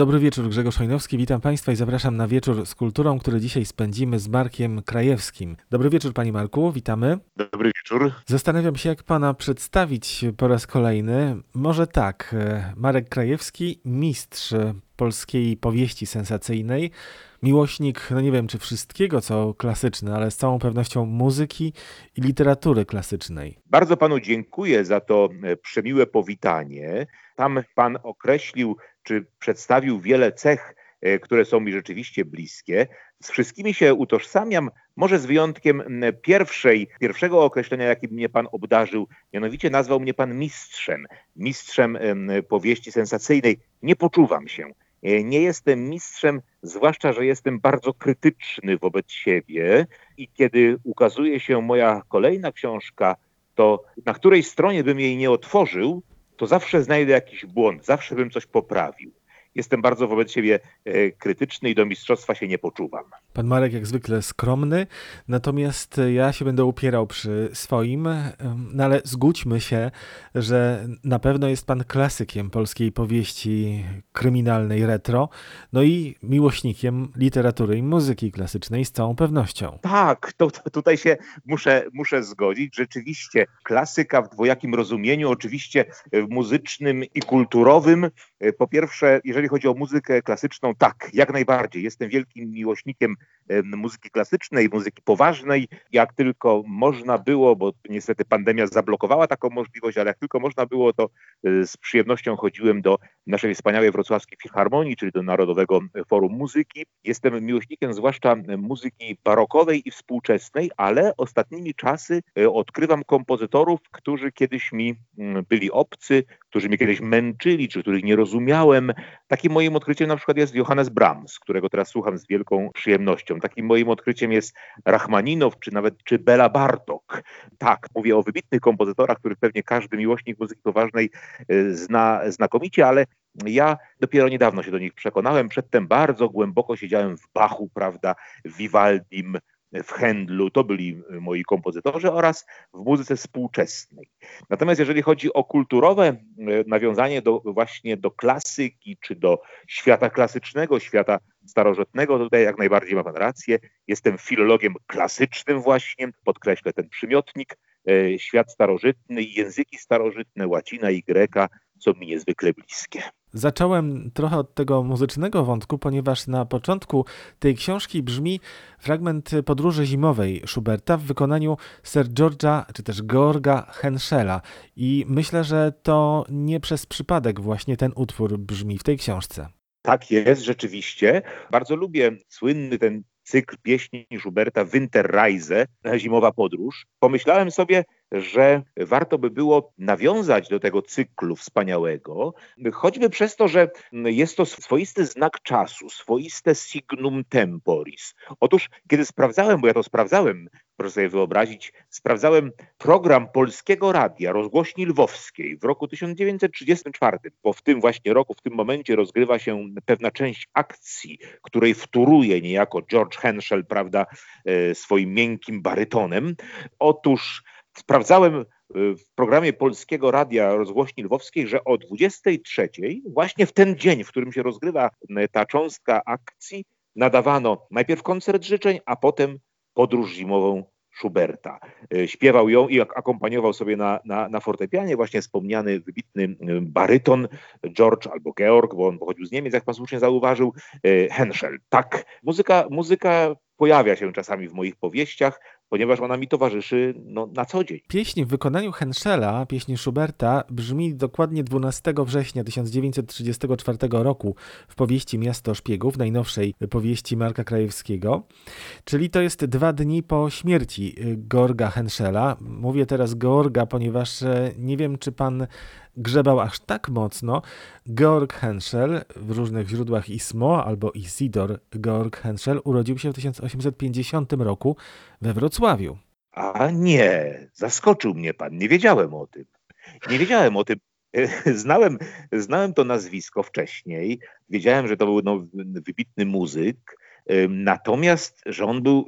Dobry wieczór, Grzegorz Hojnowski, witam Państwa i zapraszam na wieczór z kulturą, który dzisiaj spędzimy z Markiem Krajewskim. Dobry wieczór, Panie Marku, witamy. Dobry wieczór. Zastanawiam się, jak Pana przedstawić po raz kolejny. Może tak, e, Marek Krajewski, mistrz polskiej powieści sensacyjnej, miłośnik, no nie wiem czy wszystkiego, co klasyczne, ale z całą pewnością muzyki i literatury klasycznej. Bardzo panu dziękuję za to e, przemiłe powitanie. Tam pan określił, czy przedstawił wiele cech, e, które są mi rzeczywiście bliskie. Z wszystkimi się utożsamiam, może z wyjątkiem pierwszej, pierwszego określenia, jakim mnie pan obdarzył, mianowicie nazwał mnie pan mistrzem, mistrzem powieści sensacyjnej. Nie poczuwam się. E, nie jestem mistrzem, zwłaszcza, że jestem bardzo krytyczny wobec siebie i kiedy ukazuje się moja kolejna książka, to na której stronie bym jej nie otworzył, to zawsze znajdę jakiś błąd, zawsze bym coś poprawił jestem bardzo wobec siebie e, krytyczny i do mistrzostwa się nie poczuwam. Pan Marek jak zwykle skromny, natomiast ja się będę upierał przy swoim, no ale zgódźmy się, że na pewno jest pan klasykiem polskiej powieści kryminalnej retro, no i miłośnikiem literatury i muzyki klasycznej z całą pewnością. Tak, to, to tutaj się muszę, muszę zgodzić. Rzeczywiście klasyka w dwojakim rozumieniu, oczywiście muzycznym i kulturowym. E, po pierwsze, jeżeli chodzi o muzykę klasyczną, tak, jak najbardziej. Jestem wielkim miłośnikiem muzyki klasycznej, muzyki poważnej. Jak tylko można było, bo niestety pandemia zablokowała taką możliwość, ale jak tylko można było, to e, z przyjemnością chodziłem do naszej wspaniałej wrocławskiej filharmonii, czyli do Narodowego Forum Muzyki. Jestem miłośnikiem zwłaszcza muzyki barokowej i współczesnej, ale ostatnimi czasy e, odkrywam kompozytorów, którzy kiedyś mi mm, byli obcy, którzy mnie kiedyś męczyli, czy których nie rozumiałem. Takim moim odkryciem na przykład jest Johannes Brahms, którego teraz słucham z wielką przyjemnością. Takim moim odkryciem jest Rachmaninow, czy nawet czy Bela Bartok. Tak, mówię o wybitnych kompozytorach, których pewnie każdy miłośnik muzyki poważnej e, zna znakomicie, ale ja dopiero niedawno się do nich przekonałem. Przedtem bardzo głęboko siedziałem w Bachu, prawda, w Vivaldim, w Händlu, to byli y, moi kompozytorzy oraz w muzyce współczesnej. Natomiast jeżeli chodzi o kulturowe y, nawiązanie do, właśnie do klasyki, czy do świata klasycznego, świata starożytnego, tutaj jak najbardziej ma pan rację. Jestem filologiem klasycznym właśnie, podkreślę ten przymiotnik. Y, świat starożytny, języki starożytne, łacina i greka są mi niezwykle bliskie. Zacząłem trochę od tego muzycznego wątku, ponieważ na początku tej książki brzmi fragment podróży zimowej Schuberta w wykonaniu Sir George'a czy też Georga Henschela. I myślę, że to nie przez przypadek właśnie ten utwór brzmi w tej książce. Tak jest, rzeczywiście. Bardzo lubię słynny ten cykl pieśni Schuberta Winterreise, zimowa podróż. Pomyślałem sobie, że warto by było nawiązać do tego cyklu wspaniałego, choćby przez to, że jest to swoisty znak czasu, swoiste signum temporis. Otóż, kiedy sprawdzałem, bo ja to sprawdzałem, proszę sobie wyobrazić, sprawdzałem program Polskiego Radia, rozgłośni lwowskiej w roku 1934, bo w tym właśnie roku, w tym momencie rozgrywa się pewna część akcji, której wtóruje niejako George Henschel, prawda, e, swoim miękkim barytonem. Otóż Sprawdzałem y, w programie Polskiego Radia Rozgłośni Lwowskiej, że o 23, właśnie w ten dzień, w którym się rozgrywa y, ta cząstka akcji, nadawano najpierw koncert życzeń, a potem podróż zimową Schuberta. Y, śpiewał ją i akompaniował sobie na, na, na fortepianie właśnie wspomniany wybitny baryton George albo Georg, bo on pochodził z Niemiec, jak pan słusznie zauważył, Henschel. Tak, muzyka, muzyka pojawia się czasami w moich powieściach, ponieważ ona mi towarzyszy no, na co dzień. Pieśń w wykonaniu Henschela, pieśń Schuberta, brzmi dokładnie 12 września 1934 roku w powieści Miasto Szpiegów, najnowszej powieści Marka Krajewskiego, czyli to jest dwa dni po śmierci Georga Henschela. Mówię teraz Georga, ponieważ e, nie wiem, czy pan grzebał aż tak mocno. Georg Henschel, w różnych źródłach Ismo albo Isidor Georg Henschel, urodził się w 1850 roku we Wrocławiu. A nie, zaskoczył mnie pan, nie wiedziałem o tym. Nie wiedziałem o tym. Znałem, znałem to nazwisko wcześniej, wiedziałem, że to był no, wybitny muzyk, Natomiast, że on, był,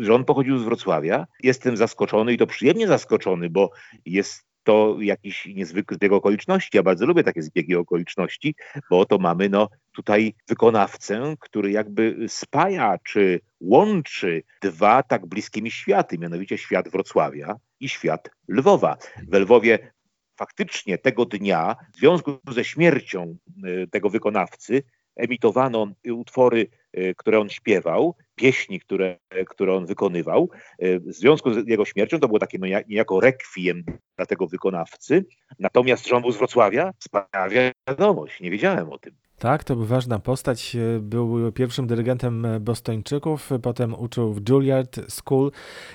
y, że on pochodził z Wrocławia, jestem zaskoczony i to przyjemnie zaskoczony, bo jest to jakiś niezwykły zbieg okoliczności. Ja bardzo lubię takie zbiegi okoliczności, bo oto mamy no, tutaj wykonawcę, który jakby spaja czy łączy dwa tak bliskie mi światy, mianowicie świat Wrocławia i świat Lwowa. W Lwowie faktycznie tego dnia, w związku ze śmiercią y, tego wykonawcy, emitowano utwory, y, które on śpiewał, pieśni, które, które on wykonywał. Y, w związku z jego śmiercią to było takie no, niejako rekwiem dla tego wykonawcy. Natomiast, że on był z Wrocławia, sprawia wiadomość, nie wiedziałem o tym. Tak, to był ważna postać. Był pierwszym dyrygentem Bostończyków, potem uczył w Juilliard School.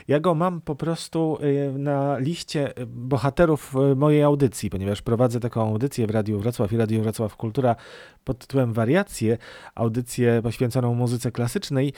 Ja go mam po prostu na liście bohaterów mojej audycji, ponieważ prowadzę taką audycję w Radiu Wrocław i Radio Wrocław Kultura pod tytułem Wariacje, audycję poświęconą muzyce klasycznej,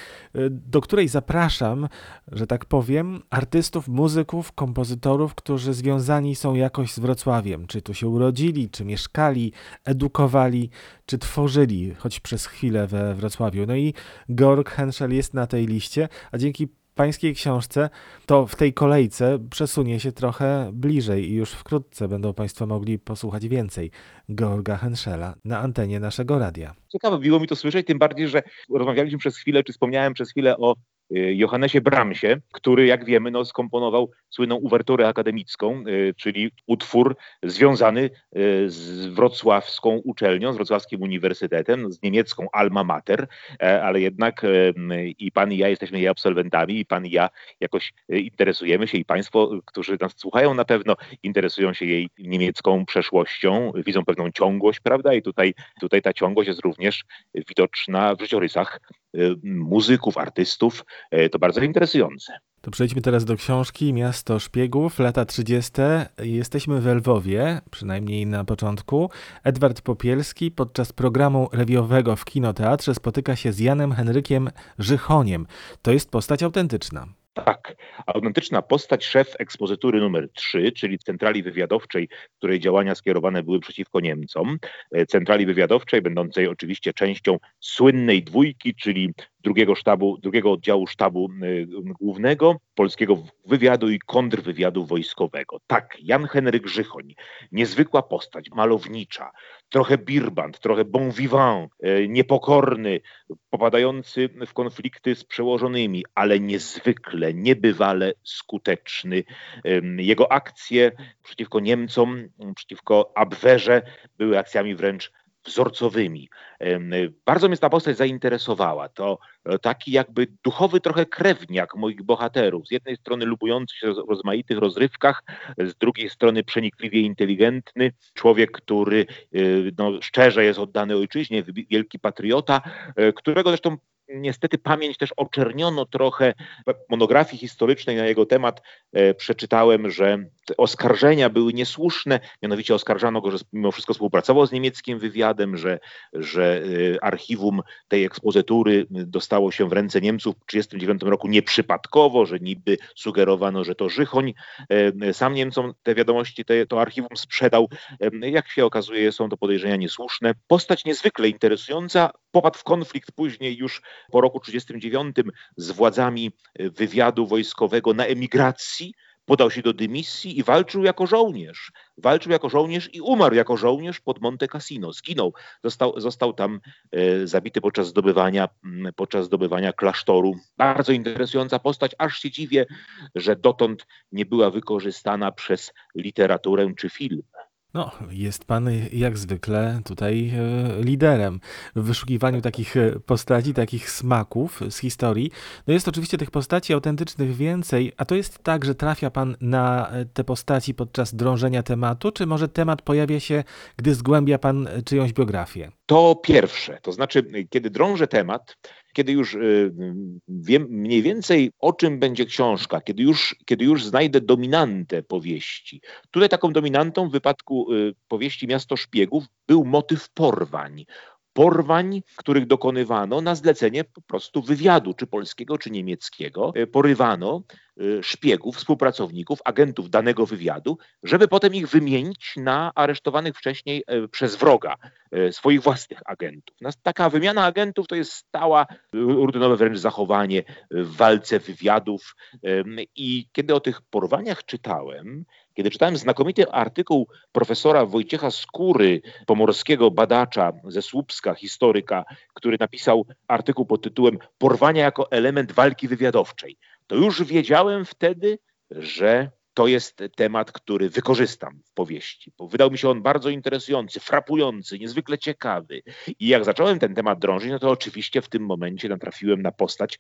do której zapraszam, że tak powiem, artystów, muzyków, kompozytorów, którzy związani są jakoś z Wrocławiem. Czy tu się urodzili, czy mieszkali, edukowali, czy tworzyli, choć przez chwilę we Wrocławiu. No i Georg Henschel jest na tej liście, a dzięki pańskiej książce, to w tej kolejce przesunie się trochę bliżej i już wkrótce będą Państwo mogli posłuchać więcej Georga Henschela na antenie naszego radia. Ciekawe było mi to słyszeć, tym bardziej, że rozmawialiśmy przez chwilę, czy wspomniałem przez chwilę o Johannesie Bramsie, który, jak wiemy, no, skomponował słynną uwerturę akademicką, y, czyli utwór związany y, z wrocławską uczelnią, z wrocławskim uniwersytetem, z niemiecką Alma Mater, e, ale jednak i pan i ja jesteśmy jej absolwentami i pan i ja jakoś interesujemy się i państwo, którzy nas słuchają na pewno, interesują się jej niemiecką przeszłością, widzą pewną ciągłość, prawda? I tutaj, tutaj ta ciągłość jest również widoczna w życiorysach muzyków, artystów, E, to bardzo interesujące. To przejdźmy teraz do książki Miasto Szpiegów, lata 30. Jesteśmy w Lwowie, przynajmniej na początku. Edward Popielski podczas programu rewiowego w kinoteatrze spotyka się z Janem Henrykiem Żychoniem. To jest postać autentyczna. Tak, autentyczna postać, szef ekspozytury numer 3, czyli centrali wywiadowczej, której działania skierowane były przeciwko Niemcom. E, centrali wywiadowczej, będącej oczywiście częścią słynnej dwójki, czyli drugiego sztabu, drugiego oddziału sztabu y, głównego, polskiego wywiadu i kontrwywiadu wojskowego. Tak, Jan Henryk Żychoń, niezwykła postać, malownicza, trochę birbant, trochę bon vivant, y, niepokorny, popadający w konflikty z przełożonymi, ale niezwykle, niebywale skuteczny. Jego akcje przeciwko Niemcom, przeciwko Abwerze były akcjami wręcz wzorcowymi. Bardzo mnie ta postać zainteresowała. To e, taki jakby duchowy trochę krewniak moich bohaterów. Z jednej strony lubujący się w rozmaitych rozrywkach, z drugiej strony przenikliwie inteligentny, człowiek, który e, no, szczerze jest oddany ojczyźnie, wielki patriota, e, którego zresztą niestety pamięć też oczerniono trochę. W monografii historycznej na jego temat e, przeczytałem, że oskarżenia były niesłuszne, mianowicie oskarżano go, że mimo wszystko współpracował z niemieckim wywiadem, że, że e, archiwum tej ekspozytury dostało się w ręce Niemców w 1939 roku nieprzypadkowo, że niby sugerowano, że to Żychoń e, sam Niemcom te wiadomości, te, to archiwum sprzedał. Jak się okazuje, są to podejrzenia niesłuszne. Postać niezwykle interesująca, popadł w konflikt później już po roku 1939 z władzami wywiadu wojskowego na emigracji, podał się do dymisji i walczył jako żołnierz. Walczył jako żołnierz i umarł jako żołnierz pod Monte Cassino. Zginął. Został, został tam e, zabity podczas zdobywania, podczas zdobywania klasztoru. Bardzo interesująca postać, aż się dziwię, że dotąd nie była wykorzystana przez literaturę czy film. No, jest pan jak zwykle tutaj e, liderem w wyszukiwaniu takich e, postaci, takich smaków z historii. No jest oczywiście tych postaci autentycznych więcej, a to jest tak, że trafia pan na e, te postaci podczas drążenia tematu, czy może temat pojawia się, gdy zgłębia pan czyjąś biografię? To pierwsze, to znaczy, kiedy drążę temat, kiedy już y, wiem mniej więcej o czym będzie książka, kiedy już, kiedy już znajdę dominantę powieści. Tutaj taką dominantą w wypadku y, powieści Miasto Szpiegów był motyw porwań porwań, których dokonywano na zlecenie po prostu wywiadu, czy polskiego, czy niemieckiego. Y, porywano szpiegów, współpracowników, agentów danego wywiadu, żeby potem ich wymienić na aresztowanych wcześniej przez wroga swoich własnych agentów. Taka wymiana agentów to jest stała, rutynowe wręcz zachowanie w walce wywiadów. I kiedy o tych porwaniach czytałem, kiedy czytałem znakomity artykuł profesora Wojciecha Skóry, pomorskiego badacza ze Słupska, historyka, który napisał artykuł pod tytułem Porwania jako element walki wywiadowczej, to już wiedziałem wtedy, że to jest temat, który wykorzystam w powieści, bo wydał mi się on bardzo interesujący, frapujący, niezwykle ciekawy. I jak zacząłem ten temat drążyć, no to oczywiście w tym momencie natrafiłem na postać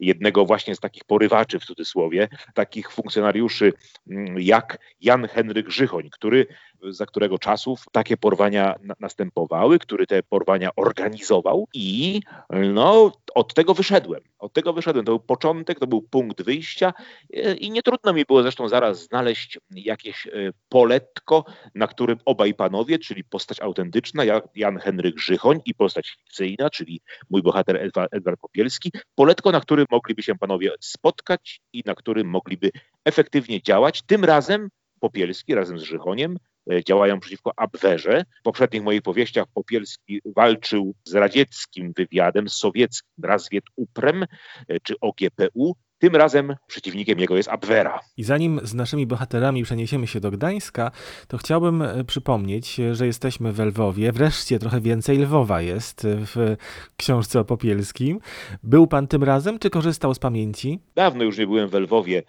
jednego właśnie z takich porywaczy, w cudzysłowie, takich funkcjonariuszy mm, jak Jan Henryk Żychoń, który za którego czasów takie porwania na, następowały, który te porwania organizował i no, od tego wyszedłem. Od tego wyszedłem. To był początek, to był punkt wyjścia e, i nie trudno mi było zresztą zaraz znaleźć jakieś e, poletko, na którym obaj panowie, czyli postać autentyczna, Jan Henryk Żychoń i postać fikcyjna, czyli mój bohater Edward, Popielski, poletko, na którym mogliby się panowie spotkać i na którym mogliby efektywnie działać. Tym razem Popielski razem z Żychoniem działają przeciwko Abwerze. W poprzednich moich powieściach Popielski walczył z radzieckim wywiadem, z sowieckim, Razwiet Uprem e, czy OGPU. Tym razem przeciwnikiem jego jest Abwera. I zanim z naszymi bohaterami przeniesiemy się do Gdańska, to chciałbym e, przypomnieć, że jesteśmy w Lwowie. Wreszcie trochę więcej Lwowa jest w książce o Popielskim. Był pan tym razem, czy korzystał z pamięci? Dawno już nie byłem w Lwowie.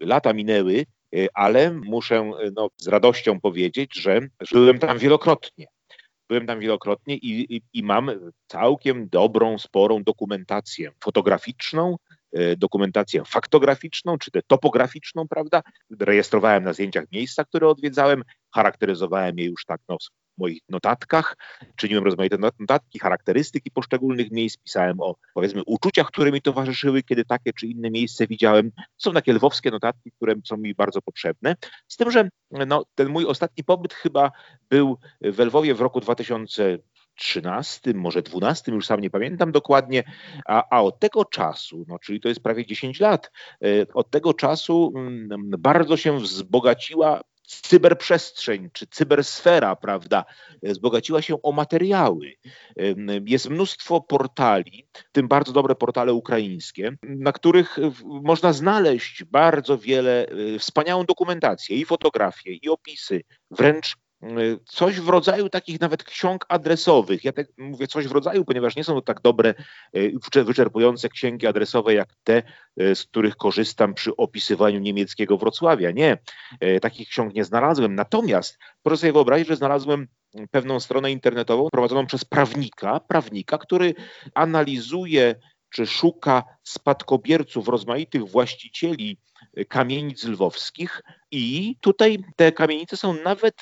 Lata minęły. Y, ale muszę y, no, z radością powiedzieć, że byłem tam wielokrotnie. Byłem tam wielokrotnie i, i, i mam całkiem dobrą, sporą dokumentację fotograficzną, y, dokumentację faktograficzną, czy też topograficzną, prawda? Rejestrowałem na zdjęciach miejsca, które odwiedzałem, charakteryzowałem je już tak no, moich notatkach. Czyniłem rozmaite notatki, charakterystyki poszczególnych miejsc, pisałem o powiedzmy uczuciach, które mi towarzyszyły, kiedy takie czy inne miejsce widziałem. Są takie lwowskie notatki, które są mi bardzo potrzebne. Z tym, że no, ten mój ostatni pobyt chyba był w Lwowie w roku 2000 13, może 12, już sam nie pamiętam dokładnie, a, a, od tego czasu, no czyli to jest prawie 10 lat, e, od tego czasu mm, bardzo się wzbogaciła cyberprzestrzeń czy cybersfera, prawda, wzbogaciła się o materiały. Jest mnóstwo portali, w tym bardzo dobre portale ukraińskie, na których można znaleźć bardzo wiele, y, wspaniałą dokumentację i fotografie, i opisy, wręcz coś w rodzaju takich nawet ksiąg adresowych. Ja tak mówię coś w rodzaju, ponieważ nie są to tak dobre, y, wyczerpujące księgi adresowe jak te, y, z których korzystam przy opisywaniu niemieckiego Wrocławia. Nie, takich ksiąg nie znalazłem. Natomiast proszę sobie wyobrazić, że znalazłem pewną stronę internetową prowadzoną przez prawnika, prawnika, który analizuje czy szuka spadkobierców, rozmaitych właścicieli kamienic lwowskich i tutaj te kamienice są nawet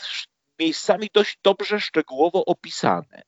miejscami dość dobrze szczegółowo opisane.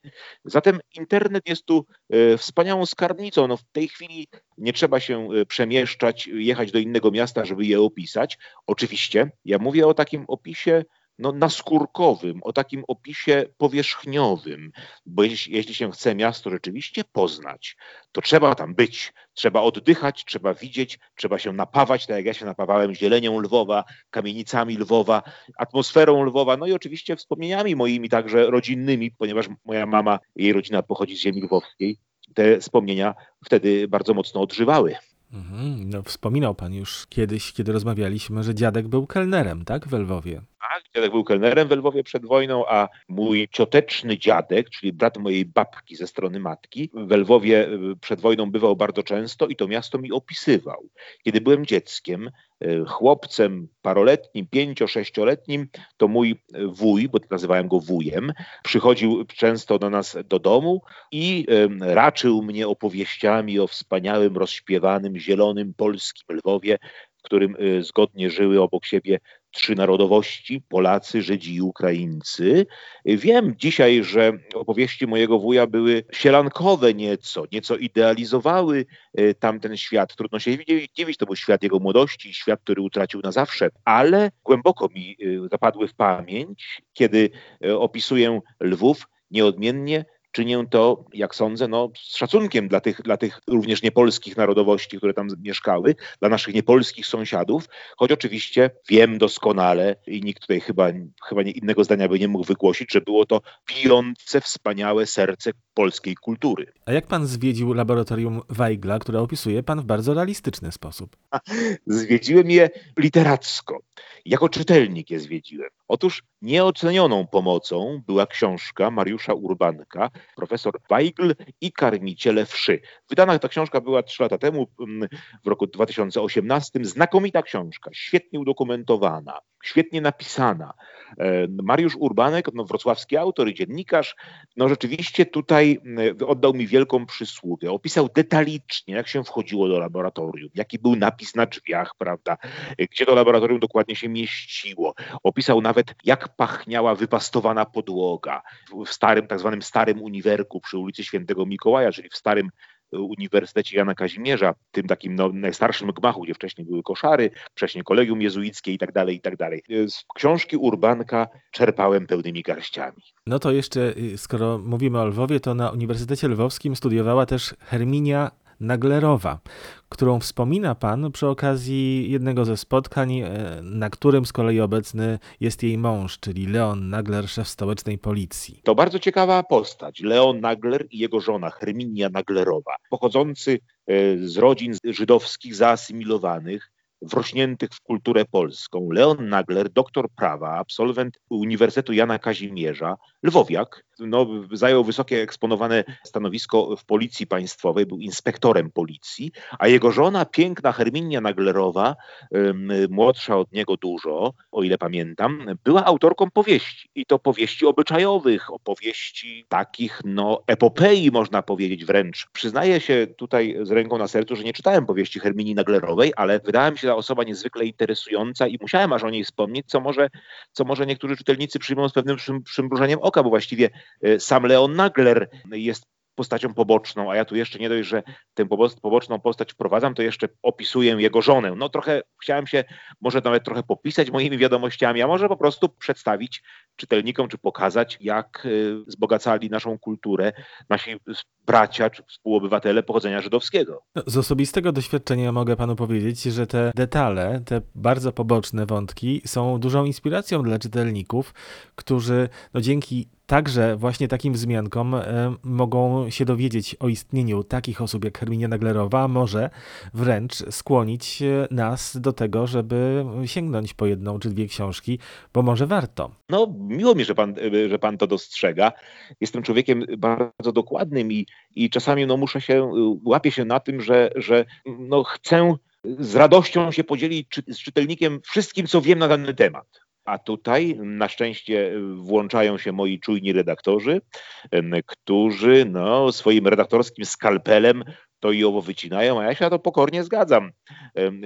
Zatem internet jest tu e, wspaniałą skarbnicą. No w tej chwili nie trzeba się e, przemieszczać, jechać do innego miasta, żeby je opisać. Oczywiście ja mówię o takim opisie no, naskórkowym, o takim opisie powierzchniowym, bo jeśli, jeśli się chce miasto rzeczywiście poznać, to trzeba tam być, trzeba oddychać, trzeba widzieć, trzeba się napawać, tak jak ja się napawałem zielenią Lwowa, kamienicami Lwowa, atmosferą Lwowa, no i oczywiście wspomnieniami moimi także rodzinnymi, ponieważ moja mama, jej rodzina pochodzi z ziemi lwowskiej, te wspomnienia wtedy bardzo mocno odżywały. Mhm, no, wspominał pan już kiedyś, kiedy rozmawialiśmy, że dziadek był kelnerem, tak, w Lwowie? Tak, dziadek był kelnerem w Lwowie przed wojną, a mój cioteczny dziadek, czyli brat mojej babki ze strony matki, w Lwowie y, przed wojną bywał bardzo często i to miasto mi opisywał. Kiedy byłem dzieckiem, y, chłopcem paroletnim, pięcio, sześcioletnim, to mój wuj, bo nazywałem go wujem, przychodził często do nas do domu i raczył mnie opowieściami o wspaniałym, rozśpiewanym, zielonym polskim Lwowie, w którym y, zgodnie żyły obok siebie trzy narodowości Polacy, Żydzi i Ukraińcy. Wiem dzisiaj, że opowieści mojego wuja były sielankowe nieco, nieco idealizowały e, tamten świat. Trudno się dziwić, to był świat jego młodości, świat, który utracił na zawsze, ale głęboko mi e, zapadły w pamięć, kiedy e, opisuję Lwów nieodmiennie czynię to, jak sądzę, no, z szacunkiem dla tych, dla tych również niepolskich narodowości, które tam mieszkały, dla naszych niepolskich sąsiadów, choć oczywiście wiem doskonale i nikt tutaj chyba, chyba innego zdania by nie mógł wygłosić, że było to pijące, wspaniałe serce polskiej kultury. A jak pan zwiedził laboratorium Weigla, które opisuje pan w bardzo realistyczny sposób? Zwiedziłem je literacko. Jako czytelnik je zwiedziłem. Otóż nieocenioną pomocą była książka Mariusza Urbanka, profesor Weigl i karmiciele wszy. Wydana ta książka była trzy lata temu, w roku 2018. Znakomita książka, świetnie udokumentowana, świetnie napisana. E, Mariusz Urbanek, no, wrocławski autor i dziennikarz, no rzeczywiście tutaj mm, oddał mi wielką przysługę. Opisał detalicznie, jak się wchodziło do laboratorium, jaki był napis na drzwiach, prawda, gdzie to laboratorium dokładnie się mieściło. Opisał nawet, jak pachniała wypastowana podłoga w starym, tak zwanym starym uniwerku przy ulicy Świętego Mikołaja, czyli w starym Uniwersytecie Jana Kazimierza, tym takim no, najstarszym gmachu, gdzie wcześniej były koszary, wcześniej kolegium jezuickie i tak dalej, i tak dalej. Z książki Urbanka czerpałem pełnymi garściami. No to jeszcze, y, skoro mówimy o Lwowie, to na Uniwersytecie Lwowskim studiowała też Herminia Naglerowa, którą wspomina Pan przy okazji jednego ze spotkań, e, na którym z kolei obecny jest jej mąż, czyli Leon Nagler, szef stołecznej policji. To bardzo ciekawa postać. Leon Nagler i jego żona Herminia Naglerowa, pochodzący e, z rodzin żydowskich zaasymilowanych, wrośniętych w kulturę polską. Leon Nagler, doktor prawa, absolwent Uniwersytetu Jana Kazimierza, lwowiak, no, zajął wysokie eksponowane stanowisko w policji państwowej, był inspektorem policji, a jego żona, piękna Herminia Naglerowa, młodsza od niego dużo, o ile pamiętam, była autorką powieści. I to powieści obyczajowych, opowieści takich, no, epopei można powiedzieć wręcz. Przyznaję się tutaj z ręką na sercu, że nie czytałem powieści Herminii Naglerowej, ale wydała mi się ta osoba niezwykle interesująca i musiałem aż o niej wspomnieć, co może, co może niektórzy czytelnicy przyjmą z pewnym przymrużeniem oka, bo właściwie sam Leon Nagler jest postacią poboczną, a ja tu jeszcze nie dość, że tę poboczną postać wprowadzam, to jeszcze opisuję jego żonę. No trochę chciałem się może nawet trochę popisać moimi wiadomościami, a może po prostu przedstawić czytelnikom, czy pokazać, jak y, wzbogacali naszą kulturę nasi bracia czy współobywatele pochodzenia żydowskiego. No, z osobistego doświadczenia mogę panu powiedzieć, że te detale, te bardzo poboczne wątki są dużą inspiracją dla czytelników, którzy no, dzięki także właśnie takim wzmiankom e, mogą się dowiedzieć o istnieniu takich osób jak Herminia Naglerowa, a może wręcz skłonić e, nas do tego, żeby sięgnąć po jedną czy dwie książki, bo może warto. No, miło mi, że pan, e, że pan to dostrzega. Jestem człowiekiem bardzo dokładnym i, i czasami no, muszę się, łapię się na tym, że, że no, chcę z radością się podzielić czy, z czytelnikiem wszystkim, co wiem na dany temat. A tutaj na szczęście włączają się moi czujni redaktorzy, którzy no, swoim redaktorskim skalpelem to i owo wycinają, a ja się na to pokornie zgadzam.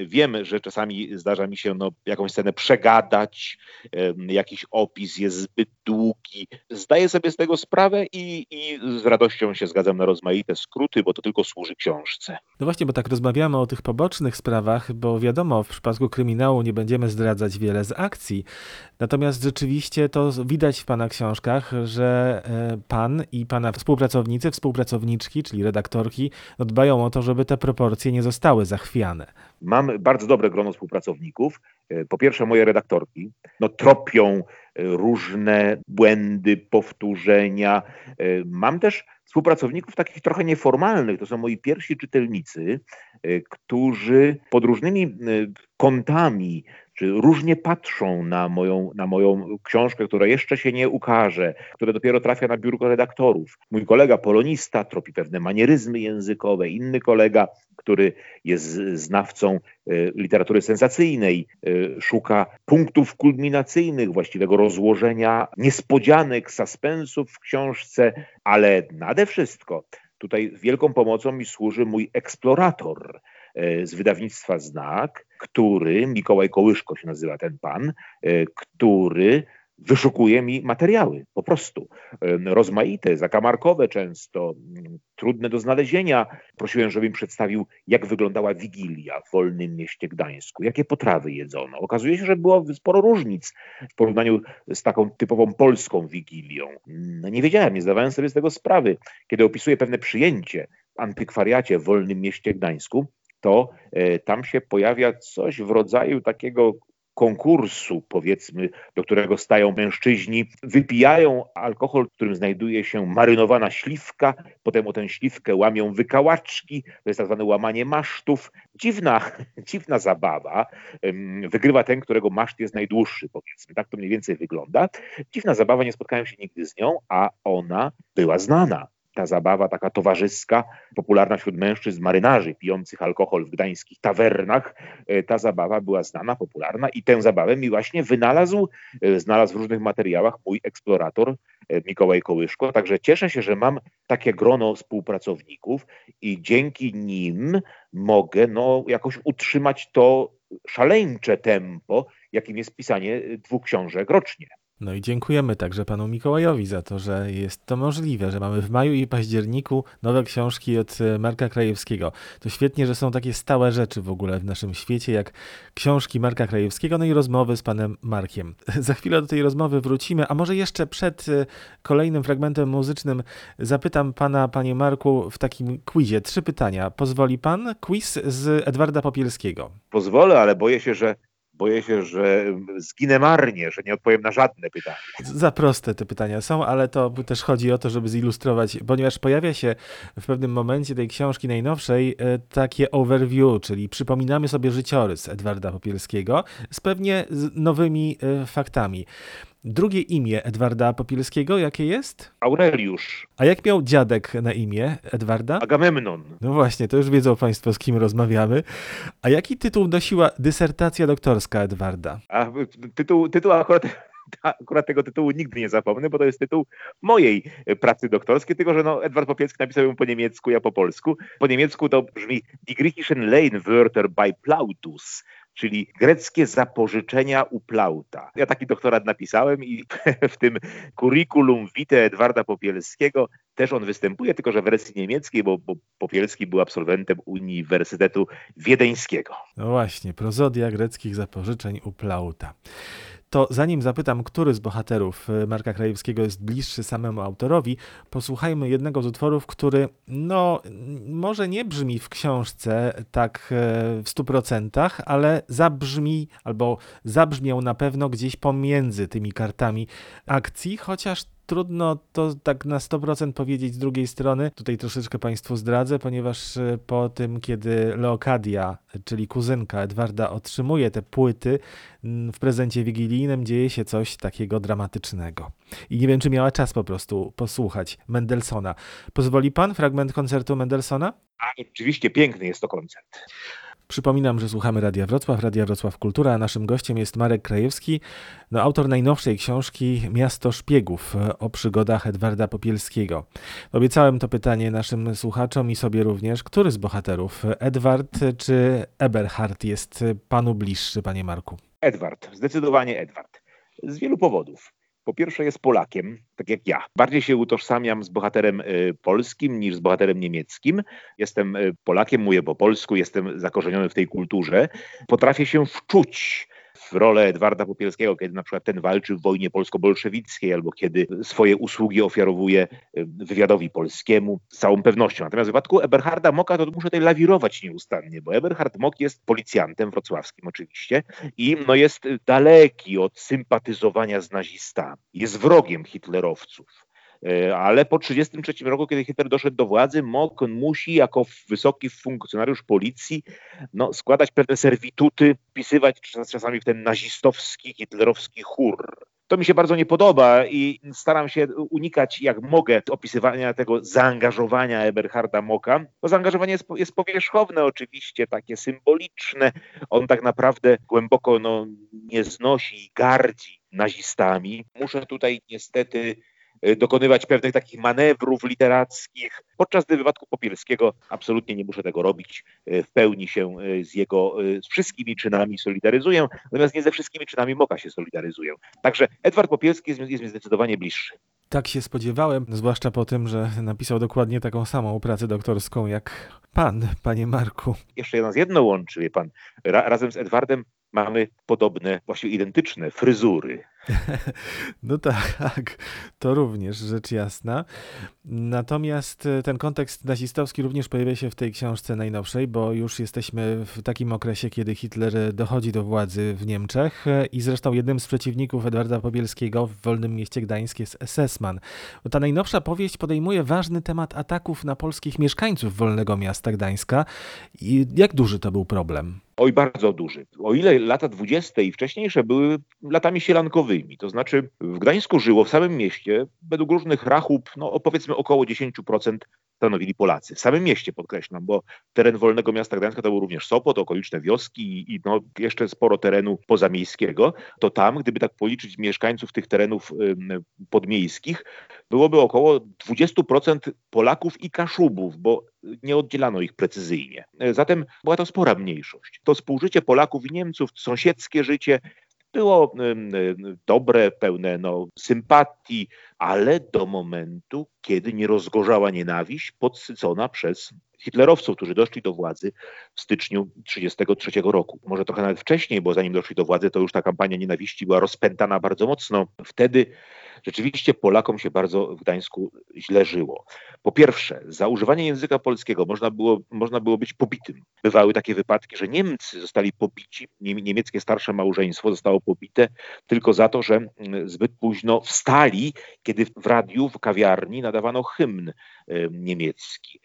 Wiem, że czasami zdarza mi się no, jakąś scenę przegadać, jakiś opis jest zbyt długi. Zdaję sobie z tego sprawę i, i z radością się zgadzam na rozmaite skróty, bo to tylko służy książce. No właśnie, bo tak rozmawiamy o tych pobocznych sprawach, bo wiadomo, w przypadku kryminału nie będziemy zdradzać wiele z akcji. Natomiast rzeczywiście to widać w Pana książkach, że e, Pan i Pana współpracownicy, współpracowniczki, czyli redaktorki, no dbają o to, żeby te proporcje nie zostały zachwiane. Mam bardzo dobre grono współpracowników. E, po pierwsze, moje redaktorki no, tropią e, różne błędy, powtórzenia. Mam też współpracowników takich trochę nieformalnych. To są moi pierwsi czytelnicy, którzy pod różnymi kątami czy różnie patrzą na moją, na moją książkę, która jeszcze się nie ukaże, która dopiero trafia na biurko redaktorów. Mój kolega polonista tropi pewne manieryzmy językowe, inny kolega, który jest znawcą e, literatury sensacyjnej, e, szuka punktów kulminacyjnych, właściwego rozłożenia niespodzianek, suspensów w książce, ale nade wszystko tutaj wielką pomocą mi służy mój eksplorator, E, z wydawnictwa Znak, który, Mikołaj Kołyszko się nazywa ten pan, e, który wyszukuje mi materiały, po prostu. Rozmaite, zakamarkowe często, trudne do znalezienia. Prosiłem, żeby mi przedstawił, jak wyglądała Wigilia w wolnym mieście Gdańsku, jakie potrawy jedzono. Okazuje się, że było sporo różnic w porównaniu z taką typową polską Wigilią. No nie wiedziałem, nie zdawałem sobie z tego sprawy. Kiedy opisuję pewne przyjęcie w antykwariacie w wolnym mieście Gdańsku, to e, tam się pojawia coś w rodzaju takiego konkursu, powiedzmy, do którego stają mężczyźni, wypijają alkohol, w którym znajduje się marynowana śliwka, potem o tę śliwkę łamią wykałaczki, to jest tak zwane łamanie masztów. Dziwna, dziwna zabawa. Wygrywa ten, którego maszt jest najdłuższy, powiedzmy. Tak to mniej więcej wygląda. Dziwna zabawa, nie spotkałem się nigdy z nią, a ona była znana ta zabawa taka towarzyska, popularna wśród mężczyzn marynarzy pijących alkohol w gdańskich tawernach, e, ta zabawa była znana, popularna i tę zabawę mi właśnie wynalazł, e, znalazł w różnych materiałach mój eksplorator e, Mikołaj Kołyszko, także cieszę się, że mam takie grono współpracowników i dzięki nim mogę no, jakoś utrzymać to szaleńcze tempo, jakim jest pisanie dwóch książek rocznie. No i dziękujemy także panu Mikołajowi za to, że jest to możliwe, że mamy w maju i październiku nowe książki od e, Marka Krajewskiego. To świetnie, że są takie stałe rzeczy w ogóle w naszym świecie, jak książki Marka Krajewskiego, no i rozmowy z panem Markiem. Za chwilę do tej rozmowy wrócimy, a może jeszcze przed e, kolejnym fragmentem muzycznym zapytam pana, panie Marku, w takim quizie. Trzy pytania. Pozwoli pan? Quiz z Edwarda Popielskiego. Pozwolę, ale boję się, że boję się, że zginę marnie, że nie odpowiem na żadne pytanie. Za proste te pytania są, ale to też chodzi o to, żeby zilustrować, ponieważ pojawia się w pewnym momencie tej książki najnowszej e, takie overview, czyli przypominamy sobie życiorys Edwarda Popielskiego z pewnie nowymi e, faktami. Drugie imię Edwarda Popielskiego jakie jest? Aureliusz. A jak miał dziadek na imię Edwarda? Agamemnon. No właśnie, to już wiedzą Państwo, z kim rozmawiamy. A jaki tytuł nosiła dysertacja doktorska Edwarda? A tytuł, tytuł akurat akurat tego tytułu nigdy nie zapomnę, bo to jest tytuł mojej pracy doktorskiej, tylko że no, Edward Popielski napisał ją po niemiecku, ja po polsku. Po niemiecku to brzmi Die griechischen Leinwörter bei Plautus, czyli greckie zapożyczenia u Plauta. Ja taki doktorat napisałem i w tym curriculum vitae Edwarda Popielskiego też on występuje, tylko że w wersji niemieckiej, bo, bo Popielski był absolwentem Uniwersytetu Wiedeńskiego. No właśnie, prozodia greckich zapożyczeń u Plauta to zanim zapytam, który z bohaterów e, Marka Krajewskiego jest bliższy samemu autorowi, posłuchajmy jednego z utworów, który no może nie brzmi w książce tak e, w stu procentach, ale zabrzmi albo zabrzmiał na pewno gdzieś pomiędzy tymi kartami akcji, chociaż trudno to tak na 100% powiedzieć z drugiej strony. Tutaj troszeczkę Państwu zdradzę, ponieważ e, po tym, kiedy Leokadia, czyli kuzynka Edwarda, otrzymuje te płyty w prezencie wigilijnym, dzieje się coś takiego dramatycznego. I nie wiem, czy miała czas po prostu posłuchać Mendelssohna. Pozwoli Pan fragment koncertu Mendelssohna? A, oczywiście, piękny jest to koncert. Przypominam, że słuchamy Radia Wrocław, Radia Wrocław Kultura, a naszym gościem jest Marek Krajewski, no, autor najnowszej książki Miasto Szpiegów o przygodach Edwarda Popielskiego. Obiecałem to pytanie naszym słuchaczom i sobie również. Który z bohaterów, Edward czy Eberhard, jest panu bliższy, panie Marku? Edward, zdecydowanie Edward. Z wielu powodów. Po pierwsze jest Polakiem, tak jak ja. Bardziej się utożsamiam z bohaterem y, polskim niż z bohaterem niemieckim. Jestem y, Polakiem, mówię po polsku, jestem zakorzeniony w tej kulturze. Potrafię się wczuć w rolę Edwarda Popielskiego, kiedy na przykład ten walczy w wojnie polsko-bolszewickiej, albo kiedy swoje usługi ofiarowuje y, wywiadowi polskiemu, z całą pewnością. Natomiast w wypadku Eberharda Moka to muszę tutaj lawirować nieustannie, bo Eberhard Mok jest policjantem wrocławskim oczywiście i no jest daleki od sympatyzowania z nazistami. Jest wrogiem hitlerowców. E, ale po 1933 roku, kiedy Hitler doszedł do władzy, Mock musi jako wysoki funkcjonariusz policji no, składać pewne serwituty, wpisywać czasami w ten nazistowski, hitlerowski chór. To mi się bardzo nie podoba i staram się unikać jak mogę opisywania tego zaangażowania Eberharda Moka. To zaangażowanie jest, jest powierzchowne oczywiście, takie symboliczne. On tak naprawdę głęboko no, nie znosi i gardzi nazistami. Muszę tutaj niestety dokonywać pewnych takich manewrów literackich. Podczas gdy w wypadku Popielskiego absolutnie nie muszę tego robić. Y, w pełni się z jego, z wszystkimi czynami solidaryzuję, natomiast nie ze wszystkimi czynami Moka się solidaryzuję. Także Edward Popielski jest, jest mi zdecydowanie bliższy. Tak się spodziewałem, zwłaszcza po tym, że napisał dokładnie taką samą pracę doktorską jak pan, panie Marku. Jeszcze nas jedno łączy, wie pan. Ra razem z Edwardem mamy podobne, właściwie identyczne fryzury. No tak, to również rzecz jasna. Natomiast e, ten kontekst nazistowski również pojawia się w tej książce najnowszej, bo już jesteśmy w takim okresie, kiedy Hitler dochodzi do władzy w Niemczech e, i zresztą jednym z przeciwników Edwarda Pobielskiego w Wolnym Mieście Gdańsk jest SS-man. Ta najnowsza powieść podejmuje ważny temat ataków na polskich mieszkańców Wolnego Miasta Gdańska. I jak duży to był problem? Oj, bardzo duży. O ile lata dwudzieste i wcześniejsze były latami sielankowymi, to znaczy w Gdańsku żyło w samym mieście, według różnych rachub, no powiedzmy około 10% stanowili Polacy. W samym mieście podkreślam, bo teren Wolnego Miasta Gdańska to był również Sopot, okoliczne wioski i no, jeszcze sporo terenu pozamiejskiego. To tam, gdyby tak policzyć mieszkańców tych terenów podmiejskich, byłoby około 20% Polaków i Kaszubów, bo nie oddzielano ich precyzyjnie. Zatem była to spora mniejszość. To współżycie Polaków i Niemców, sąsiedzkie życie było dobre, pełne no, sympatii, ale do momentu, kiedy nie rozgorzała nienawiść podsycona przez hitlerowców, którzy doszli do władzy w styczniu 1933 roku. Może trochę nawet wcześniej, bo zanim doszli do władzy, to już ta kampania nienawiści była rozpętana bardzo mocno. Wtedy rzeczywiście Polakom się bardzo w Gdańsku źle żyło. Po pierwsze, za używanie języka polskiego można było, można było być pobitym. Bywały takie wypadki, że Niemcy zostali pobici, niemieckie starsze małżeństwo zostało pobite tylko za to, że mm, zbyt późno wstali, kiedy w radiu, w kawiarni nadawano hymn niemiecki.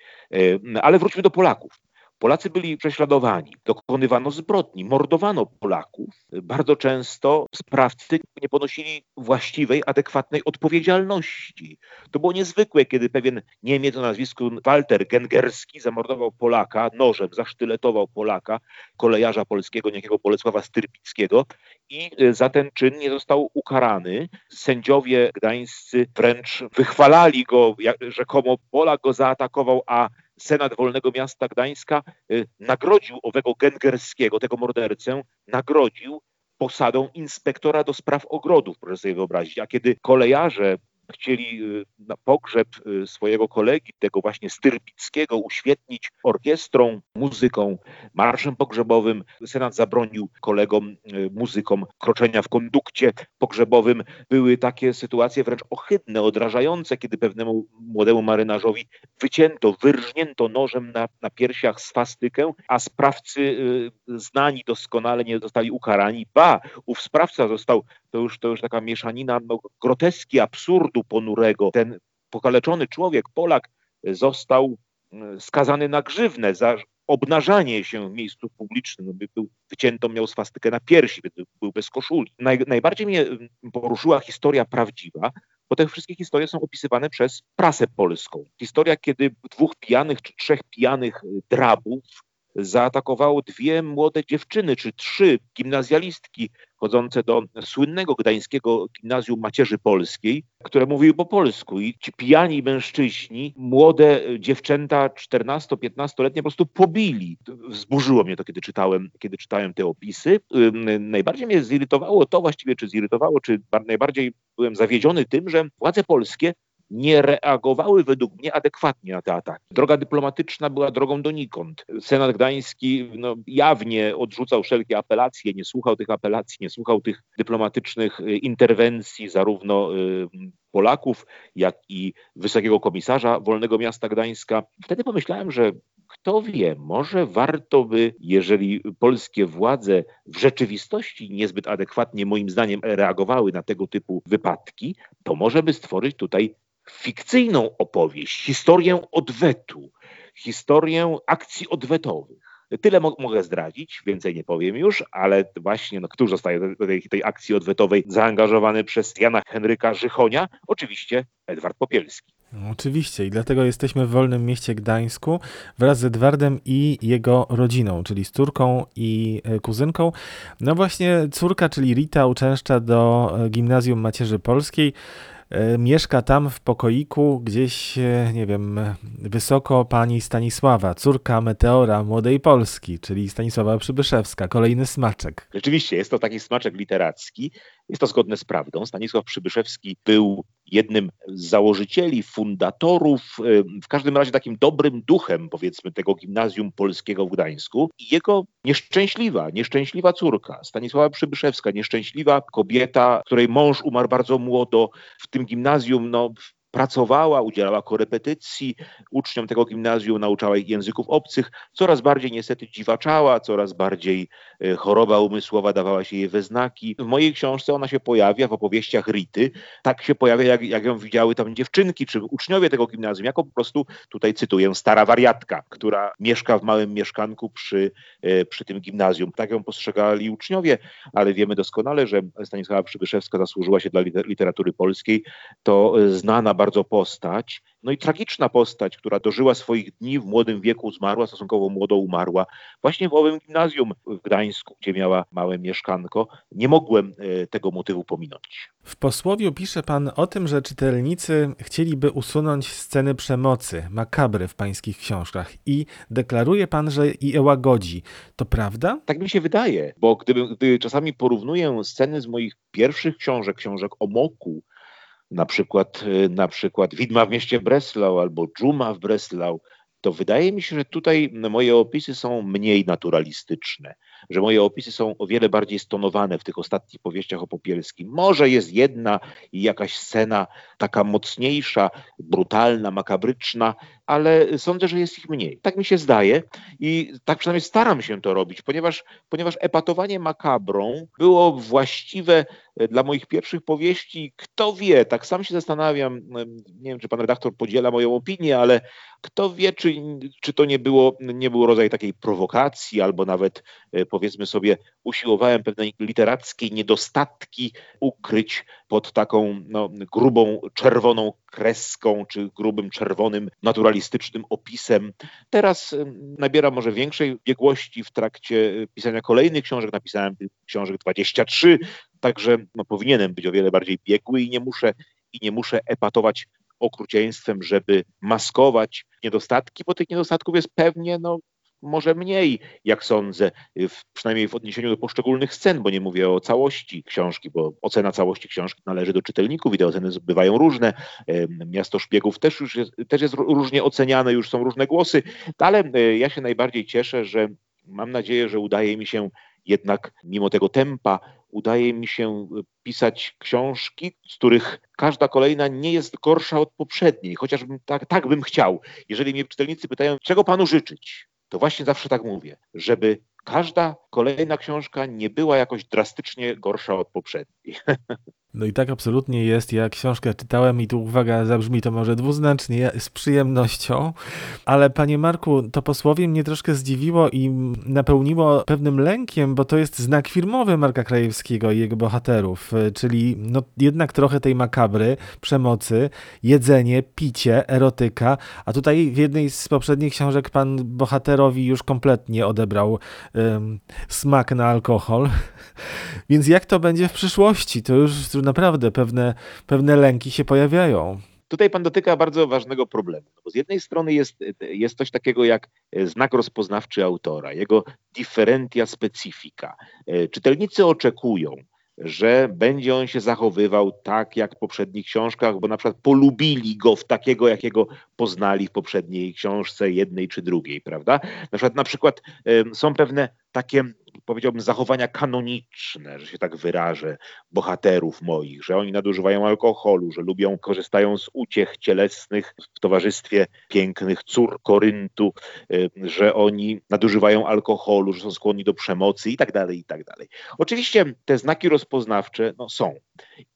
Ale wróćmy do Polaków. Polacy byli prześladowani, dokonywano zbrodni, mordowano Polaków. Bardzo często sprawcy nie ponosili właściwej, adekwatnej odpowiedzialności. To było niezwykłe, kiedy pewien Niemiec o nazwisku Walter Gengerski zamordował Polaka nożem, zasztyletował Polaka, kolejarza polskiego, niejakiego Bolesława Styrpickiego i e, za ten czyn nie został ukarany. Sędziowie gdańscy wręcz wychwalali go, rzekomo Polak go zaatakował, a Senat Wolnego Miasta Gdańska y, nagrodził owego Gengerskiego, tego mordercę, nagrodził posadą inspektora do spraw ogrodów, proszę sobie wyobrazić. A kiedy kolejarze chcieli y, na pogrzeb y, swojego kolegi, tego właśnie Styrbickiego, uświetnić orkiestrą, muzyką, marszem pogrzebowym. Senat zabronił kolegom, y, muzykom kroczenia w kondukcie pogrzebowym. Były takie sytuacje wręcz ohydne, odrażające, kiedy pewnemu młodemu marynarzowi wycięto, wyrżnięto nożem na, na piersiach swastykę, a sprawcy znani doskonale nie zostali ukarani. Ba, ów sprawca został, to już, to już taka mieszanina no, groteski, absurd, mordu ponurego. Ten pokaleczony człowiek, Polak, został mm, skazany na grzywnę za obnażanie się w miejscu publicznym. Był, wycięto miał swastykę na piersi, był bez koszuli. Naj, najbardziej mnie mm, poruszyła historia prawdziwa, bo te wszystkie historie są opisywane przez prasę polską. Historia, kiedy dwóch pijanych czy trzech pijanych y, drabów zaatakowało dwie młode dziewczyny, czy trzy gimnazjalistki chodzące do słynnego gdańskiego gimnazjum macierzy polskiej, które mówiły po polsku i ci pijani mężczyźni, młode dziewczęta 14-15-letnie po prostu pobili. Wzburzyło mnie to, kiedy czytałem, kiedy czytałem te opisy. Najbardziej mnie zirytowało to właściwie, czy zirytowało, czy najbardziej byłem zawiedziony tym, że władze polskie nie reagowały według mnie adekwatnie na te ataki. Droga dyplomatyczna była drogą donikąd. Senat Gdański no, jawnie odrzucał wszelkie apelacje, nie słuchał tych apelacji, nie słuchał tych dyplomatycznych y, interwencji zarówno y, Polaków, jak i wysokiego komisarza Wolnego Miasta Gdańska. Wtedy pomyślałem, że kto wie, może warto by, jeżeli polskie władze w rzeczywistości niezbyt adekwatnie, moim zdaniem, reagowały na tego typu wypadki, to może by stworzyć tutaj fikcyjną opowieść, historię odwetu, historię akcji odwetowych. Tyle mo mogę zdradzić, więcej nie powiem już, ale właśnie no, kto zostaje do tej, tej akcji odwetowej zaangażowany przez Jana Henryka Żychonia? Oczywiście Edward Popielski. Oczywiście i dlatego jesteśmy w wolnym mieście Gdańsku wraz z Edwardem i jego rodziną, czyli z córką i e, kuzynką. No właśnie córka, czyli Rita uczęszcza do e, gimnazjum macierzy polskiej. E, mieszka tam w pokoiku gdzieś, e, nie wiem, wysoko pani Stanisława, córka meteora młodej Polski, czyli Stanisława Przybyszewska, kolejny smaczek. Rzeczywiście, jest to taki smaczek literacki. Jest to zgodne z prawdą. Stanisław Przybyszewski był jednym z założycieli, fundatorów, w każdym razie takim dobrym duchem, powiedzmy, tego gimnazjum polskiego w Gdańsku. I jego nieszczęśliwa, nieszczęśliwa córka, Stanisława Przybyszewska, nieszczęśliwa kobieta, której mąż umarł bardzo młodo, w tym gimnazjum no, pracowała, udzielała korepetycji uczniom tego gimnazjum, nauczała ich języków obcych, coraz bardziej niestety dziwaczała, coraz bardziej e, choroba umysłowa dawała się jej we znaki. W mojej książce ona się pojawia w opowieściach Rity, tak się pojawia, jak, jak ją widziały tam dziewczynki czy uczniowie tego gimnazjum, jako po prostu, tutaj cytuję, stara wariatka, która mieszka w małym mieszkanku przy, e, przy tym gimnazjum. Tak ją postrzegali uczniowie, ale wiemy doskonale, że Stanisława Przybyszewska zasłużyła się dla literatury polskiej. To e, znana bardzo bardzo postać, no i tragiczna postać, która dożyła swoich dni w młodym wieku, zmarła, stosunkowo młodo umarła, właśnie w owym gimnazjum w Gdańsku, gdzie miała małe mieszkanko. Nie mogłem e, tego motywu pominąć. W posłowiu pisze pan o tym, że czytelnicy chcieliby usunąć sceny przemocy, makabry w pańskich książkach i deklaruje pan, że je łagodzi. To prawda? Tak mi się wydaje, bo gdyby, gdy czasami porównuję sceny z moich pierwszych książek, książek o Moku, na przykład, y, na przykład Widma w mieście Breslau albo Dżuma w Breslau, to wydaje mi się, że tutaj moje opisy są mniej naturalistyczne, że moje opisy są o wiele bardziej stonowane w tych ostatnich powieściach o Popielskim. Może jest jedna i jakaś scena taka mocniejsza, brutalna, makabryczna, ale sądzę, że jest ich mniej. Tak mi się zdaje i tak przynajmniej staram się to robić, ponieważ, ponieważ epatowanie makabrą było właściwe e, dla moich pierwszych powieści. Kto wie, tak sam się zastanawiam, nie wiem, czy pan redaktor podziela moją opinię, ale kto wie, czy, czy to nie było, nie był rodzaj takiej prowokacji, albo nawet e, powiedzmy sobie, usiłowałem pewne literackie niedostatki ukryć pod taką no, grubą, czerwoną kreską, czy grubym, czerwonym, naturalistycznym opisem. Teraz nabiera może większej biegłości w trakcie pisania kolejnych książek. Napisałem książek 23, także no, powinienem być o wiele bardziej biegły i nie muszę, i nie muszę epatować okrucieństwem, żeby maskować niedostatki, bo tych niedostatków jest pewnie no, może mniej, jak sądzę, w, przynajmniej w odniesieniu do poszczególnych scen, bo nie mówię o całości książki, bo ocena całości książki należy do czytelników i te oceny bywają różne. Miasto Szpiegów też już jest, też jest różnie oceniane, już są różne głosy, ale e, ja się najbardziej cieszę, że mam nadzieję, że udaje mi się jednak mimo tego tempa udaje mi się pisać książki, z których każda kolejna nie jest gorsza od poprzedniej, chociażbym tak, tak bym chciał. Jeżeli mnie czytelnicy pytają, czego panu życzyć, to właśnie zawsze tak mówię, żeby każda kolejna książka nie była jakoś drastycznie gorsza od poprzedniej. No i tak absolutnie jest. Ja książkę czytałem i tu uwaga, zabrzmi to może dwuznacznie, z przyjemnością, ale panie Marku, to posłowie mnie troszkę zdziwiło i napełniło pewnym lękiem, bo to jest znak firmowy Marka Krajewskiego i jego bohaterów, czyli no jednak trochę tej makabry, przemocy, jedzenie, picie, erotyka, a tutaj w jednej z poprzednich książek pan bohaterowi już kompletnie odebrał um, smak na alkohol. Więc jak to będzie w przyszłości? To już naprawdę pewne, pewne lęki się pojawiają. Tutaj pan dotyka bardzo ważnego problemu. No bo z jednej strony jest, jest coś takiego jak znak rozpoznawczy autora, jego differentia specifica. Czytelnicy oczekują, że będzie on się zachowywał tak jak w poprzednich książkach, bo na przykład polubili go w takiego, jakiego poznali w poprzedniej książce, jednej czy drugiej, prawda? Na przykład, na przykład są pewne takie powiedziałbym, zachowania kanoniczne, że się tak wyrażę, bohaterów moich, że oni nadużywają alkoholu, że lubią, korzystają z uciech cielesnych w towarzystwie pięknych cór Koryntu, y, że oni nadużywają alkoholu, że są skłonni do przemocy i tak dalej, i tak dalej. Oczywiście te znaki rozpoznawcze no, są.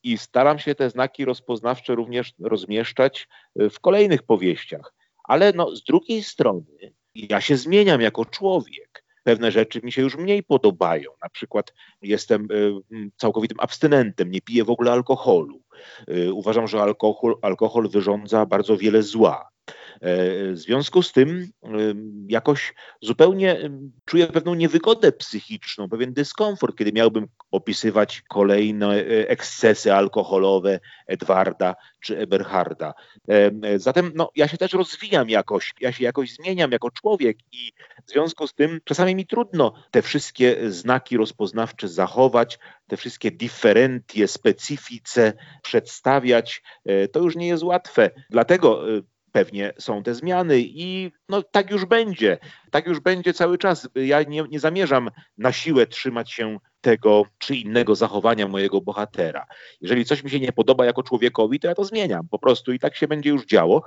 I staram się te znaki rozpoznawcze również rozmieszczać y, w kolejnych powieściach, ale no, z drugiej strony ja się zmieniam jako człowiek pewne rzeczy mi się już mniej podobają. Na przykład jestem y, całkowitym abstynentem, nie piję w ogóle alkoholu. Y, uważam, że alkohol, alkohol wyrządza bardzo wiele zła. W związku z tym jakoś zupełnie czuję pewną niewygodę psychiczną, pewien dyskomfort, kiedy miałbym opisywać kolejne ekscesy alkoholowe Edwarda czy Eberharda. Zatem no, ja się też rozwijam jakoś, ja się jakoś zmieniam jako człowiek i w związku z tym czasami mi trudno te wszystkie znaki rozpoznawcze zachować, te wszystkie differentie, specyfice przedstawiać. E, to już nie jest łatwe. Dlatego e, pewnie są te zmiany i no, tak już będzie. Tak już będzie cały czas. Ja nie, nie zamierzam na siłę trzymać się tego czy innego zachowania mojego bohatera. Jeżeli coś mi się nie podoba jako człowiekowi, to ja to zmieniam po prostu i tak się będzie już działo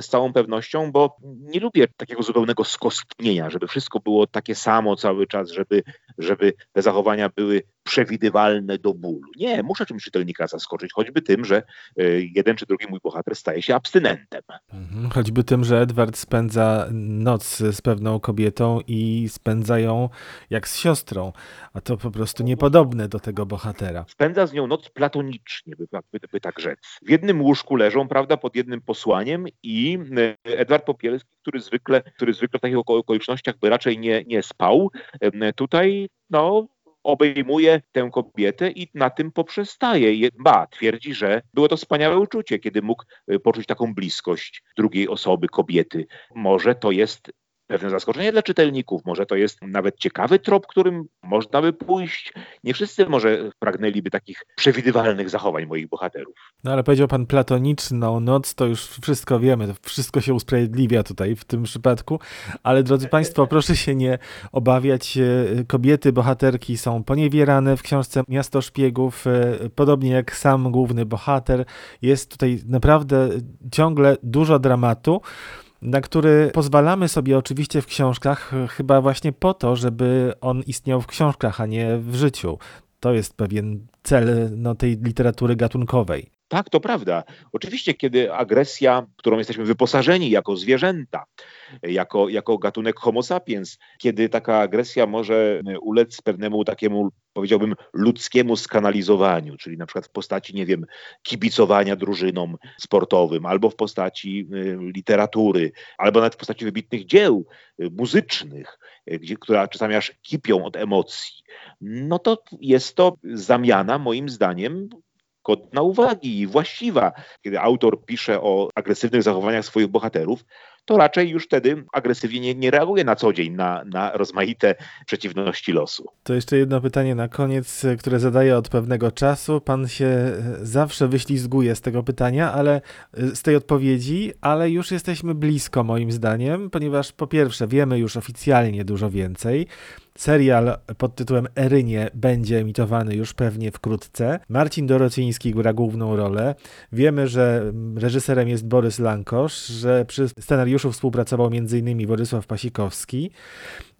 z całą pewnością, bo nie lubię takiego zupełnego skostnienia, żeby wszystko było takie samo cały czas, żeby, żeby te zachowania były przewidywalne do bólu. Nie, muszę czymś czytelnika zaskoczyć, choćby tym, że e, jeden czy drugi mój bohater staje się abstynentem. Mhm, choćby tym, że Edward spędza noc z pewną kobietą i spędza ją jak z siostrą, a to po prostu niepodobne do tego bohatera. Spędza z nią noc platonicznie, by, by, by tak rzec. W jednym łóżku leżą, prawda, pod jednym posłaniem i e, Edward Popielski, który zwykle, który zwykle w takich okolicznościach by raczej nie, nie spał, tutaj no, obejmuje tę kobietę i na tym poprzestaje. Ba, twierdzi, że było to wspaniałe uczucie, kiedy mógł e, poczuć taką bliskość drugiej osoby, kobiety. Może to jest pewne zaskoczenie dla czytelników. Może to jest nawet ciekawy trop, którym można by pójść. Nie wszyscy może pragnęliby takich przewidywalnych zachowań moich bohaterów. No ale powiedział pan platoniczną noc, to już wszystko wiemy, to wszystko się usprawiedliwia tutaj w tym przypadku, ale drodzy państwo, proszę się nie obawiać. Kobiety, bohaterki są poniewierane w książce Miasto Szpiegów, podobnie jak sam główny bohater. Jest tutaj naprawdę ciągle dużo dramatu na który pozwalamy sobie oczywiście w książkach, chyba właśnie po to, żeby on istniał w książkach, a nie w życiu. To jest pewien cel no, tej literatury gatunkowej. Tak, to prawda. Oczywiście, kiedy agresja, którą jesteśmy wyposażeni jako zwierzęta, jako, jako gatunek Homo sapiens, kiedy taka agresja może ulec pewnemu takiemu, powiedziałbym, ludzkiemu skanalizowaniu, czyli na przykład w postaci, nie wiem, kibicowania drużynom sportowym, albo w postaci y, literatury, albo nawet w postaci wybitnych dzieł y, muzycznych, gdzie, które czasami aż kipią od emocji, no to jest to zamiana, moim zdaniem, godna uwagi i właściwa. Kiedy autor pisze o agresywnych zachowaniach swoich bohaterów, to raczej już wtedy agresywnie nie, nie reaguje na co dzień na, na rozmaite przeciwności losu. To jeszcze jedno pytanie na koniec, które zadaję od pewnego czasu. Pan się zawsze wyślizguje z tego pytania, ale z tej odpowiedzi, ale już jesteśmy blisko moim zdaniem, ponieważ po pierwsze wiemy już oficjalnie dużo więcej. Serial pod tytułem Erynie będzie emitowany już pewnie wkrótce. Marcin Dorociński gra główną rolę. Wiemy, że reżyserem jest Borys Lankosz, że przy scenariuszu współpracował m.in. Władysław Pasikowski.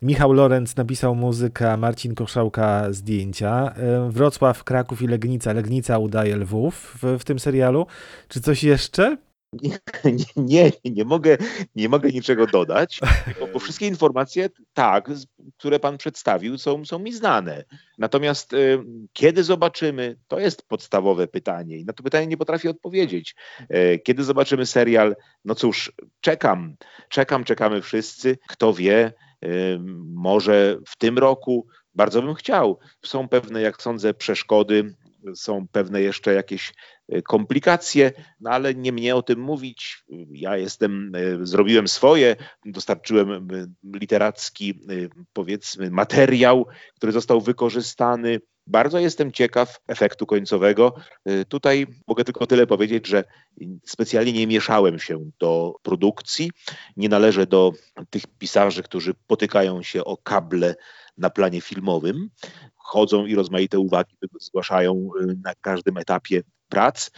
Michał Lorenz napisał muzykę, Marcin Koszałka zdjęcia. Wrocław, Kraków i Legnica. Legnica udaje Lwów w, w tym serialu. Czy coś jeszcze? Nie, nie, nie, mogę, nie mogę niczego dodać, bo, bo, wszystkie informacje, tak, które Pan przedstawił, są, są mi znane. Natomiast y, kiedy zobaczymy, to jest podstawowe pytanie i na to pytanie nie potrafię odpowiedzieć. Y, kiedy zobaczymy serial, no cóż, czekam, czekam, czekamy wszyscy. Kto wie, y, może w tym roku bardzo bym chciał. Są pewne, jak sądzę, przeszkody są pewne jeszcze jakieś komplikacje, no ale nie mnie o tym mówić. Ja jestem, e, zrobiłem swoje, dostarczyłem e, literacki, powiedzmy, materiał, który został wykorzystany. Bardzo jestem ciekaw efektu końcowego. Tutaj mogę tylko tyle powiedzieć, że specjalnie nie mieszałem się do produkcji. Nie należę do tych pisarzy, którzy potykają się o kable na planie filmowym chodzą i rozmaite uwagi zgłaszają y, na każdym etapie prac.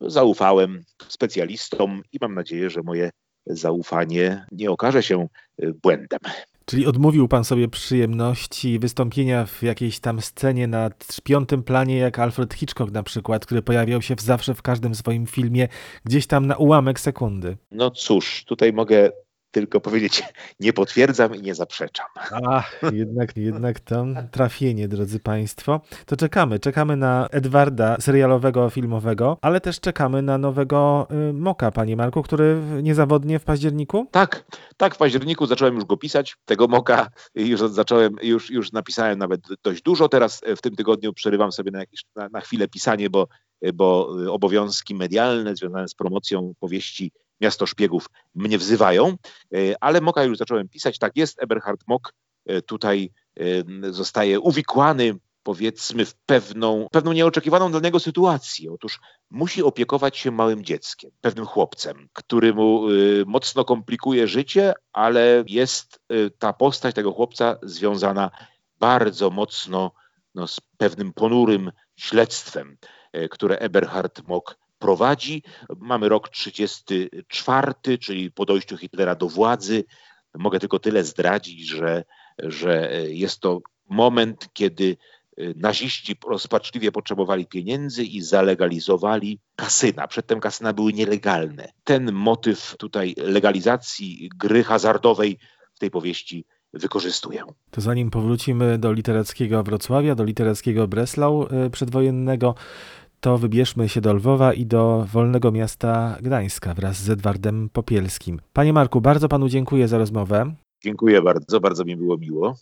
Zaufałem specjalistom i mam nadzieję, że moje zaufanie nie okaże się y, błędem. Czyli odmówił pan sobie przyjemności wystąpienia w jakiejś tam scenie na piątym planie, jak Alfred Hitchcock na przykład, który pojawiał się zawsze w każdym swoim filmie, gdzieś tam na ułamek sekundy. No cóż, tutaj mogę tylko powiedzieć nie potwierdzam i nie zaprzeczam. Ach, jednak, jednak to trafienie, drodzy Państwo. To czekamy, czekamy na Edwarda serialowego, filmowego, ale też czekamy na nowego y, Moka, Panie Marku, który niezawodnie w październiku? Tak, tak, w październiku zacząłem już go pisać. Tego Moka już zacząłem, już, już napisałem nawet dość dużo. Teraz w tym tygodniu przerywam sobie na, jakieś, na, na chwilę pisanie, bo, bo obowiązki medialne związane z promocją powieści Miasto Szpiegów mnie wzywają, e, ale Moka już zacząłem pisać. Tak jest, Eberhard Mok e, tutaj e, zostaje uwikłany powiedzmy w pewną, pewną nieoczekiwaną dla niego sytuację. Otóż musi opiekować się małym dzieckiem, pewnym chłopcem, który mu mocno komplikuje życie, ale jest ta postać tego chłopca związana bardzo mocno no, z pewnym ponurym śledztwem, które Eberhard Mock prowadzi. Mamy rok 34, czyli po dojściu Hitlera do władzy. Mogę tylko tyle zdradzić, że, że jest to moment, kiedy naziści rozpaczliwie potrzebowali pieniędzy i zalegalizowali kasyna. Przedtem kasyna były nielegalne. Ten motyw tutaj legalizacji gry hazardowej w tej powieści wykorzystuję. To zanim powrócimy do literackiego Wrocławia, do literackiego Breslau y, przedwojennego, to wybierzmy się do Lwowa i do wolnego miasta Gdańska wraz z Edwardem Popielskim. Panie Marku, bardzo panu dziękuję za rozmowę. Dziękuję bardzo, bardzo mi było miło.